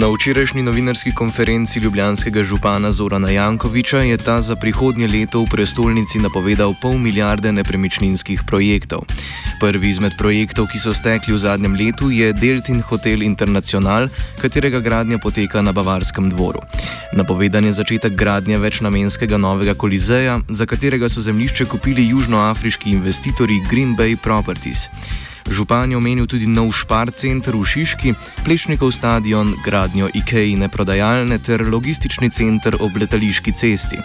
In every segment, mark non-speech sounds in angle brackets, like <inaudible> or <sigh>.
Na včerajšnji novinarski konferenci ljubljanskega župana Zorana Jankoviča je ta za prihodnje leto v prestolnici napovedal pol milijarde nepremičninskih projektov. Prvi izmed projektov, ki so stekli v zadnjem letu, je Deltin Hotel International, katerega gradnja poteka na Bavarskem dvoru. Napovedan je začetek gradnje večnamenskega novega kolizeja, za katerega so zemljišče kupili južnoafriški investitorji Green Bay Properties. Župan je omenil tudi nov špar center v Šiški, Plešnikov stadion, gradnjo IKEA-ine prodajalne ter logistični center ob letališki cesti.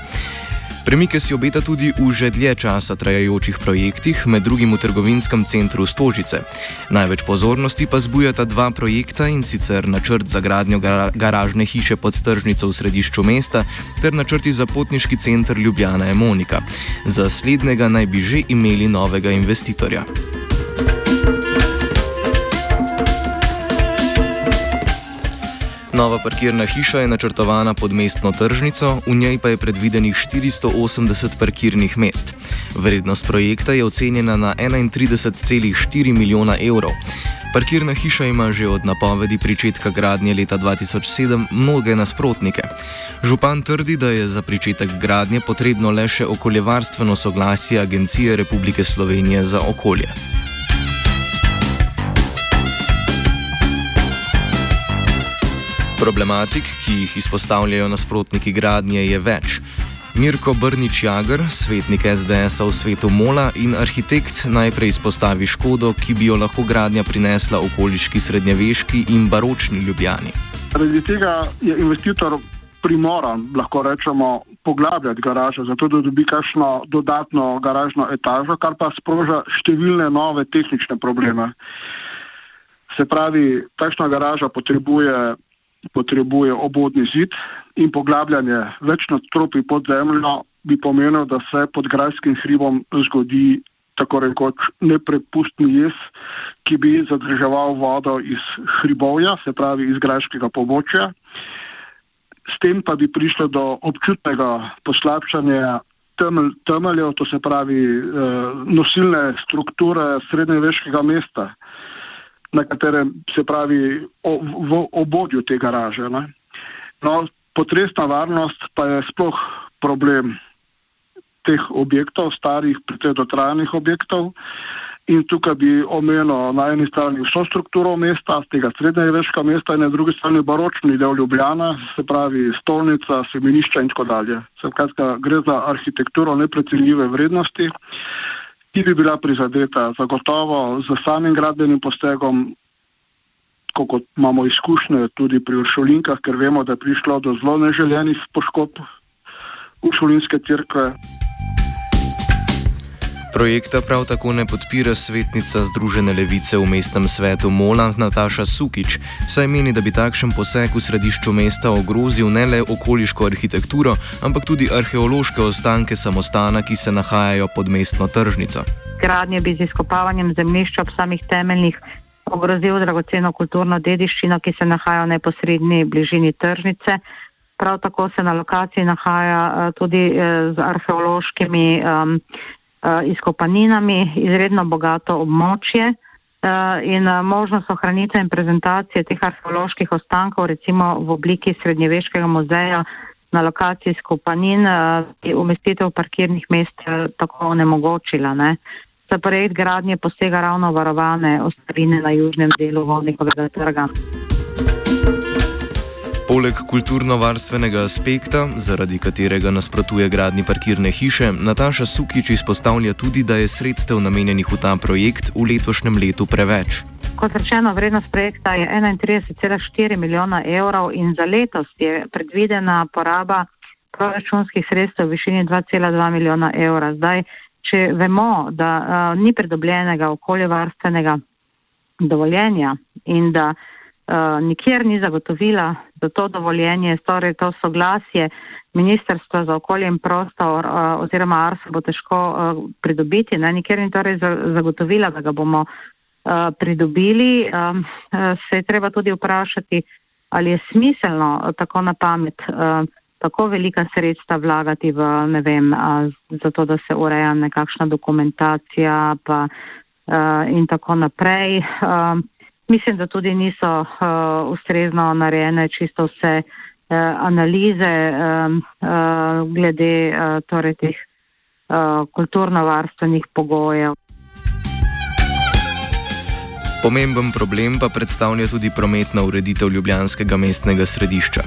Premike si obeta tudi v že dlje časa trajajočih projektih, med drugim v trgovinskem centru Stožice. Največ pozornosti pa zbujata dva projekta in sicer načrt za gradnjo garažne hiše pod tržnico v središču mesta ter načrti za potniški center Ljubljana Emonika. Za slednjega naj bi že imeli novega investitorja. Nova parkirna hiša je načrtovana pod mestno tržnico, v njej pa je predvidenih 480 parkirnih mest. Vrednost projekta je ocenjena na 31,4 milijona evrov. Parkirna hiša ima že od napovedi pričetka gradnje leta 2007 mnoge nasprotnike. Župan trdi, da je za pričetek gradnje potrebno le še okoljevarstveno soglasje Agencije Republike Slovenije za okolje. Problematik, ki jih izpostavljajo nasprotniki gradnje, je več. Mirko Brnič Jagr, svetnik SDS-a v svetu Mola in arhitekt najprej izpostavi škodo, ki bi jo lahko gradnja prinesla okoliški srednjeveški in baročni ljubljani. Zaradi tega je investitor primoran, lahko rečemo, poglabljati garažo, zato da dobi kakšno dodatno garažno etažo, kar pa sproža številne nove tehnične probleme. Se pravi, takšna garaža potrebuje potrebuje obodni zid in poglabljanje več nadstropij pod zemljo bi pomenilo, da se pod grajskim hribom zgodi tako rekoč neprepustni jez, ki bi zadrževal vodo iz hribovja, se pravi iz grajskega pobočja. S tem pa bi prišlo do občutnega poslabšanja temelj, temeljev, to se pravi eh, nosilne strukture srednjeveškega mesta na katerem se pravi o, v obodju te garaže. No, potresna varnost pa je sploh problem teh objektov, starih, precej dotrajanih objektov. In tukaj bi omenil na eni strani vso strukturo mesta, tega srednjeveškega mesta, in na drugi strani baročni del Ljubljana, se pravi stolnica, semenišča in tako dalje. Se pravi, gre za arhitekturo neprecenljive vrednosti ki bi bila prizadeta zagotovo z samim gradbenim postegom, kot imamo izkušnje tudi pri uršulinkah, ker vemo, da je prišlo do zelo neželenih poškodb uršulinske crkve. Projekta prav tako ne podpira svetnica Združene levice v mestnem svetu Mola Nataša Sukič, saj meni, da bi takšen poseg v središču mesta ogrozil ne le okoliško arhitekturo, ampak tudi arheološke ostanke samostana, ki se nahajajo pod mestno tržnico. Gradnje bi z izkopavanjem zemljišča ob samih temeljnih ogrozil dragoceno kulturno dediščino, ki se nahaja v neposrednji bližini tržnice. Prav tako se na lokaciji nahaja uh, tudi uh, z arheološkimi um, izkopaninami, izredno bogato območje uh, in uh, možnost ohranitve in prezentacije teh arheoloških ostankov, recimo v obliki srednjeveškega muzeja na lokaciji izkopanin, uh, umestitev parkirnih mest tako onemogočila. Ne. Za projekt gradnje posega ravno varovane ostrine na južnem delu Vodnikovega trga. Poleg kulturno-varstvenega aspekta, zaradi katerega nasprotuje gradni parkirne hiše, Nataša Sukič izpostavlja tudi, da je sredstev namenjenih v ta projekt v letošnjem letu preveč. Kot rečeno, vrednost projekta je 31,4 milijona evrov in za letos je predvidena poraba proračunskih sredstev v višini 2,2 milijona evra. Zdaj, če vemo, da uh, ni pridobljenega okoljevarstvenega dovoljenja in da uh, nikjer ni zagotovila za to dovoljenje, torej to soglasje Ministrstva za okolje in prostor uh, oziroma ARSA bo težko uh, pridobiti, ne, nikjer ni torej zagotovila, da ga bomo uh, pridobili, um, se je treba tudi vprašati, ali je smiselno tako na pamet tako velika sredstva vlagati v, ne vem, uh, zato, da se ureja nekakšna dokumentacija pa, in tako naprej. Mislim, da tudi niso uh, ustrezno narejene čisto vse uh, analize um, uh, glede uh, torej teh uh, kulturno-varstvenih pogojev. Pomemben problem pa predstavlja tudi prometna ureditev ljubljanskega mestnega središča.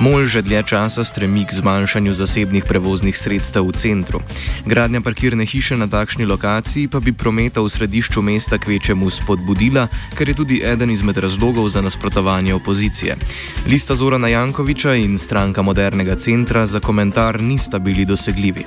Mol že dlje časa stremi k zmanjšanju zasebnih prevoznih sredstev v centru. Gradnja parkirne hiše na takšni lokaciji pa bi prometa v središču mesta kvečemu spodbudila, kar je tudi eden izmed razlogov za nasprotovanje opozicije. Lista Zorana Jankoviča in stranka modernega centra za komentar nista bili dosegljivi.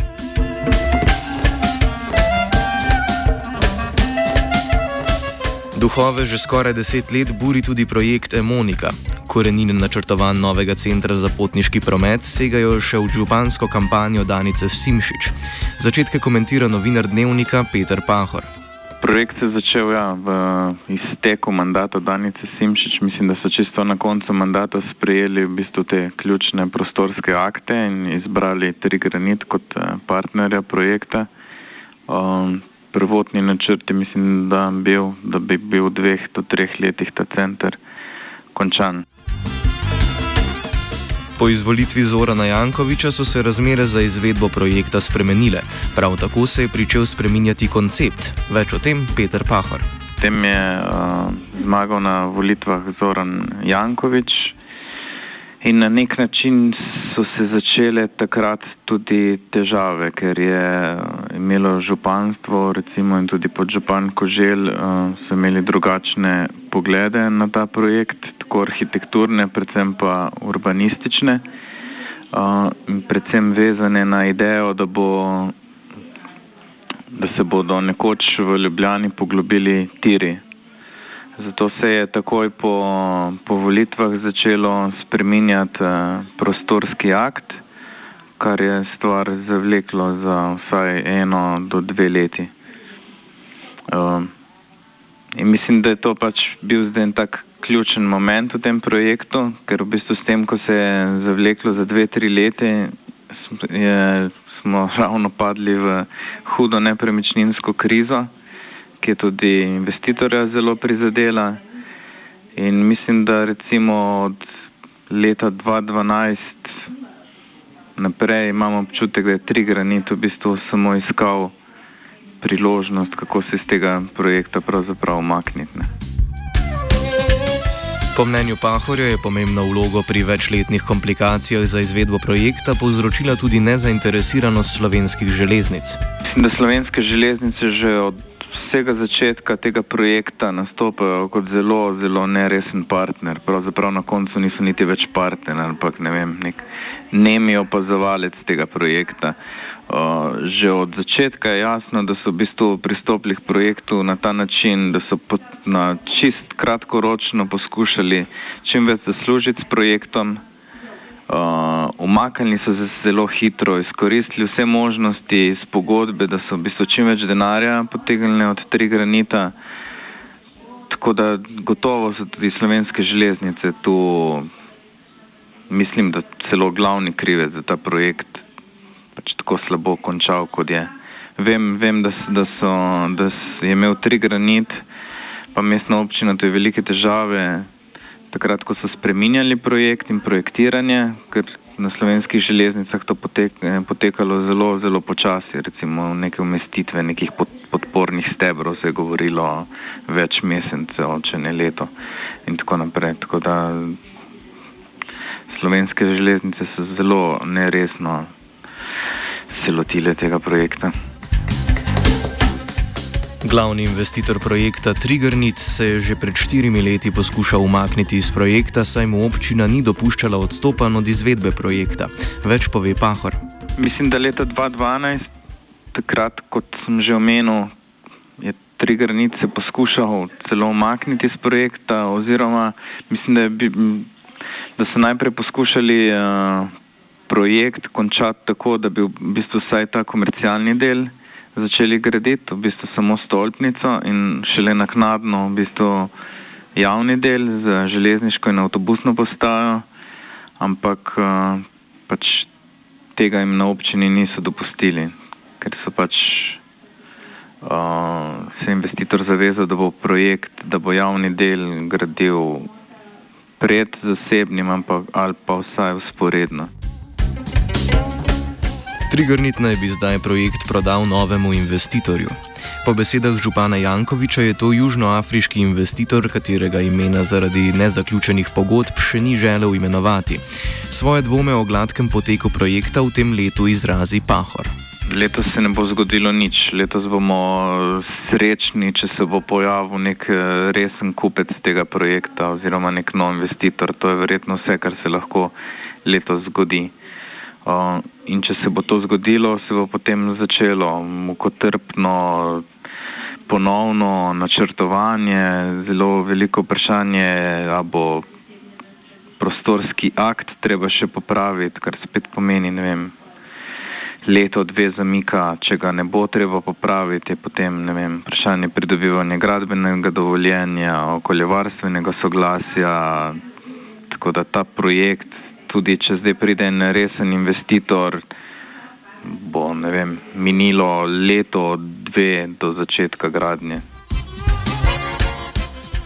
Duhove že skoraj deset let buri tudi projekt Emonika. Korenine načrtovan novega centra za potniški promet segajo še v župansko kampanjo Danice Simšič. Začetke komentira novinar dnevnika Peter Pahor. Projekt se je začel ja, v izteku mandata Danice Simšič. Mislim, da so čisto na koncu mandata sprejeli v bistvu te ključne prostorske akte in izbrali tri granit kot eh, partnerja projekta. Um, prvotni načrti, mislim, da, bil, da bi bil v dveh do treh letih ta center končan. Po izvolitvi Zorana Jankoviča so se razmere za izvedbo projekta spremenile. Prav tako se je pričel spreminjati koncept. Več o tem Peter Pahor. Tem je uh, zmagal na volitvah Zoran Jankovič in na nek način so se začele takrat tudi težave, ker je imelo županstvo, recimo in tudi podžupan Kožel, uh, so imeli drugačne poglede na ta projekt, tako arhitekturne, predvsem pa urbanistične, uh, predvsem vezane na idejo, da, bo, da se bodo nekoč v Ljubljani poglobili tiri. Zato se je takoj po, po volitvah začelo spreminjati uh, prostorski akt, kar je stvar zavleklo za vsaj eno do dve leti. Uh, in mislim, da je to pač bil zdaj en tak ključen moment v tem projektu, ker v bistvu s tem, ko se je zavleklo za dve, tri leti, je, smo <laughs> ravno padli v hudo nepremičninsko krizo ki je tudi investitorja zelo prizadela. In mislim, da recimo od leta 2012 naprej imamo občutek, da je tri granit v bistvu samo iskal priložnost, kako se iz tega projekta pravzaprav umakniti. Po mnenju Pahorja je pomembno vlogo pri večletnih komplikacijah za izvedbo projekta povzročila tudi nezainteresiranost slovenskih železnic. Mislim, da slovenske železnice že od vsega začetka tega projekta nastopajo kot zelo, zelo neresen partner. Pravzaprav na koncu niso niti več partner, ampak ne vem, nek nemi opazovalec tega projekta. Uh, že od začetka je jasno, da so v bistvu pristopili k projektu na ta način, da so pot, na čist kratkoročno poskušali čim več zaslužiti s projektom, Uh, umaknili so se zelo hitro, izkoristili vse možnosti iz pogodbe, da so v bistvu čim več denarja potegnili od tri granita. Tako da gotovo so tudi slovenske železnice tu, mislim, da celo glavni krive za ta projekt, pač tako slabo končal, kot je. Vem, vem da, da, so, da je imel tri granit, pa mestna občina tu je velike težave takrat, ko so spreminjali projekt in projektiranje, ker na slovenskih železnicah to potek, eh, potekalo zelo, zelo počasi, recimo neke umestitve nekih pod, podpornih stebrov se je govorilo več mesecev, če ne leto in tako naprej. Tako da slovenske železnice so zelo neresno se lotile tega projekta. Glavni investitor projekta Triggernit se je že pred štirimi leti poskušal umakniti iz projekta, saj mu občina ni dopuščala odstopanj od izvedbe projekta. Več pove Pahor. Mislim, da leta 2012, takrat, kot sem že omenil, je Triggernit se poskušal celo umakniti iz projekta, oziroma mislim, da, bi, da so najprej poskušali uh, projekt končati tako, da bi v bistvu vsaj ta komercialni del začeli graditi, v bistvu samo stolpnico in šele naknadno v bistvu javni del za železniško in avtobusno postajo, ampak uh, pač tega jim na občini niso dopustili, ker so pač uh, se investitor zavezal, da bo projekt, da bo javni del gradil pred zasebnim ali pa vsaj usporedno. Trigernit naj bi zdaj projekt prodal novemu investitorju. Po besedah župana Jankoviča je to južnoafriški investitor, katerega imena zaradi nezaključenih pogodb še ni želel imenovati. Svoje dvome o gladkem poteku projekta v tem letu izrazi Pahor. Letos se ne bo zgodilo nič. Letos bomo srečni, če se bo pojavil nek eh, resen kupec tega projekta oziroma nek nov investitor. To je verjetno vse, kar se lahko letos zgodi. In če se bo to zgodilo, se bo potem začelo mukotrpno ponovno načrtovanje, zelo veliko vprašanje, a bo prostorski akt treba še popraviti, kar spet pomeni, ne vem, leto, dve zamika, če ga ne bo treba popraviti, je potem, ne vem, vprašanje pridobivanja gradbenega dovoljenja, okoljevarstvenega soglasja, tako da ta projekt, tudi če zdaj pride en resen investitor, bo vem, minilo leto, dve do začetka gradnje.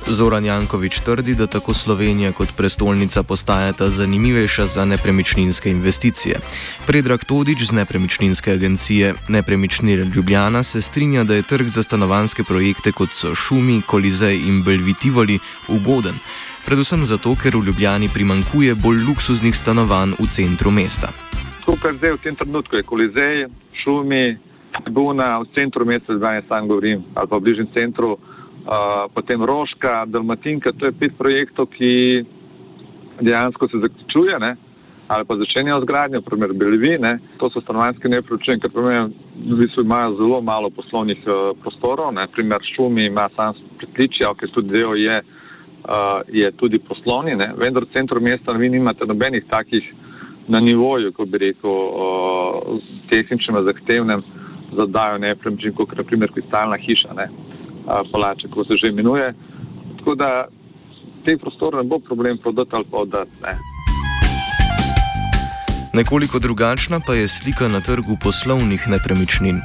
Zoran Jankovič trdi, da tako Slovenija kot prestolnica postajata zanimivejša za nepremičninske investicije. Predrag Todič z nepremičninske agencije Nepremičnine Ljubljana se strinja, da je trg za stanovanske projekte kot so Šumi, Kolizej in Belvitivoli ugoden. Predvsem zato, ker v Ljubljani primankuje bolj luksuznih stanovanj v centru mesta skupaj zdaj v tem trenutku je Kolizej, Šumi, Buna, v centru mesta, zdaj sam govorim, ali pa v bližnjem centru, uh, potem Roška, Dalmatinka, to je pet projektov, ki dejansko se zaključuje, ne? ali pa začenjajo z gradnjo, primer Belvi, ne? to so stanovanjske nepremičnine, ker primer v bistvu imajo zelo malo poslovnih uh, prostorov, ne? primer Šumi ima sam pritličja, ki tudi del je, je tudi poslovni, ne? vendar v centru mesta vi nimate nobenih takih na nivoju, ko bi rekel, s tehničnim zahtevnem zadajo nepremičnin, kot naprimer kristalna hiša, ne, palače, ko se že imenuje. Tako da te prostore ne bo problem prodati ali pa oddati. Nekoliko drugačna pa je slika na trgu poslovnih nepremičnin.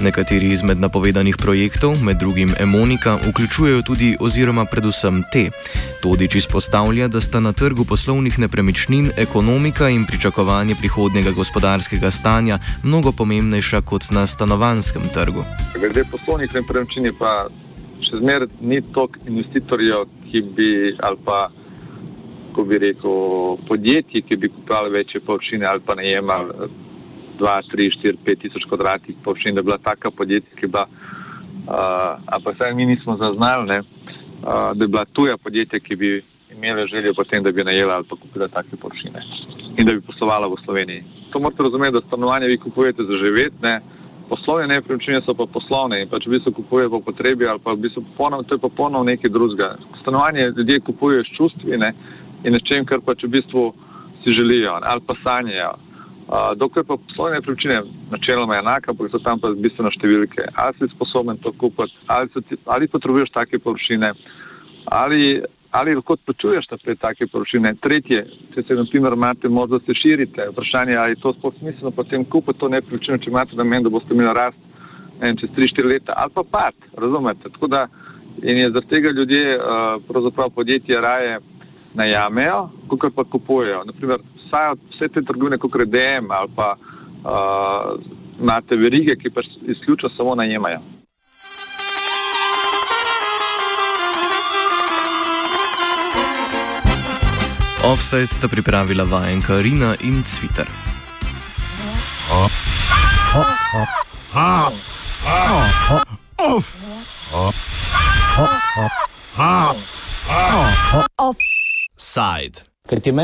Nekateri izmed napovedanih projektov, med drugim Emonika, vključujejo tudi oziroma predvsem te. Todič izpostavlja, da sta na trgu poslovnih nepremičnin ekonomika in pričakovanje prihodnjega gospodarskega stanja mnogo pomembnejša kot na stanovanskem trgu. Glede poslovnih nepremičnin pa še zmeraj ni toliko investitorjev, ki bi ali pa. Ko bi rekel, podjetji, ki bi kupovali večje površine ali pa najemali 2, 3, 4, 5 tisoč kvadratnih površin, da je bila taka podjetja, ki bila, uh, ampak saj mi nismo zaznali, ne, uh, da je bila tuja podjetja, ki bi imela željo potem, da bi najela ali pa kupila take površine in da bi poslovala v Sloveniji. To morate razumeti, da stanovanje vi kupujete za živeti, ne, poslovne nepremičnine so pa poslovne in pa če v bistvu kupuje po potrebi ali pa v bistvu ponovno, to je pa ponovno nekaj drugega. Stanovanje ljudje kupujejo s čustvi ne, in nečem, kar pa če v bistvu si želijo ali pa sanjajo. Dokler pa poslovne nepremičnine načeloma enaka, pa so tam pa bistveno številke. Ali si sposoben to kupiti, ali, ali potrebuješ take površine, ali, ali lahko plačuješ te take površine. Tretje, če se na primer imate možnost, se širite, vprašanje, ali je to sploh smiselno potem kupiti to nepremičnino, če imate namen, da boste imeli rast ne, čez 3-4 leta, ali pa pad, razumete. Da in je zaradi tega ljudje, pravzaprav podjetja raje najamejo, kot pa kupujejo. Naprimer, vse te trgovine, kot je DM ali pa uh, imate verige, ki pač izključno samo najemajo. Offset sta pripravila vajenka Rina in Cviter. Offside. Ker ti meni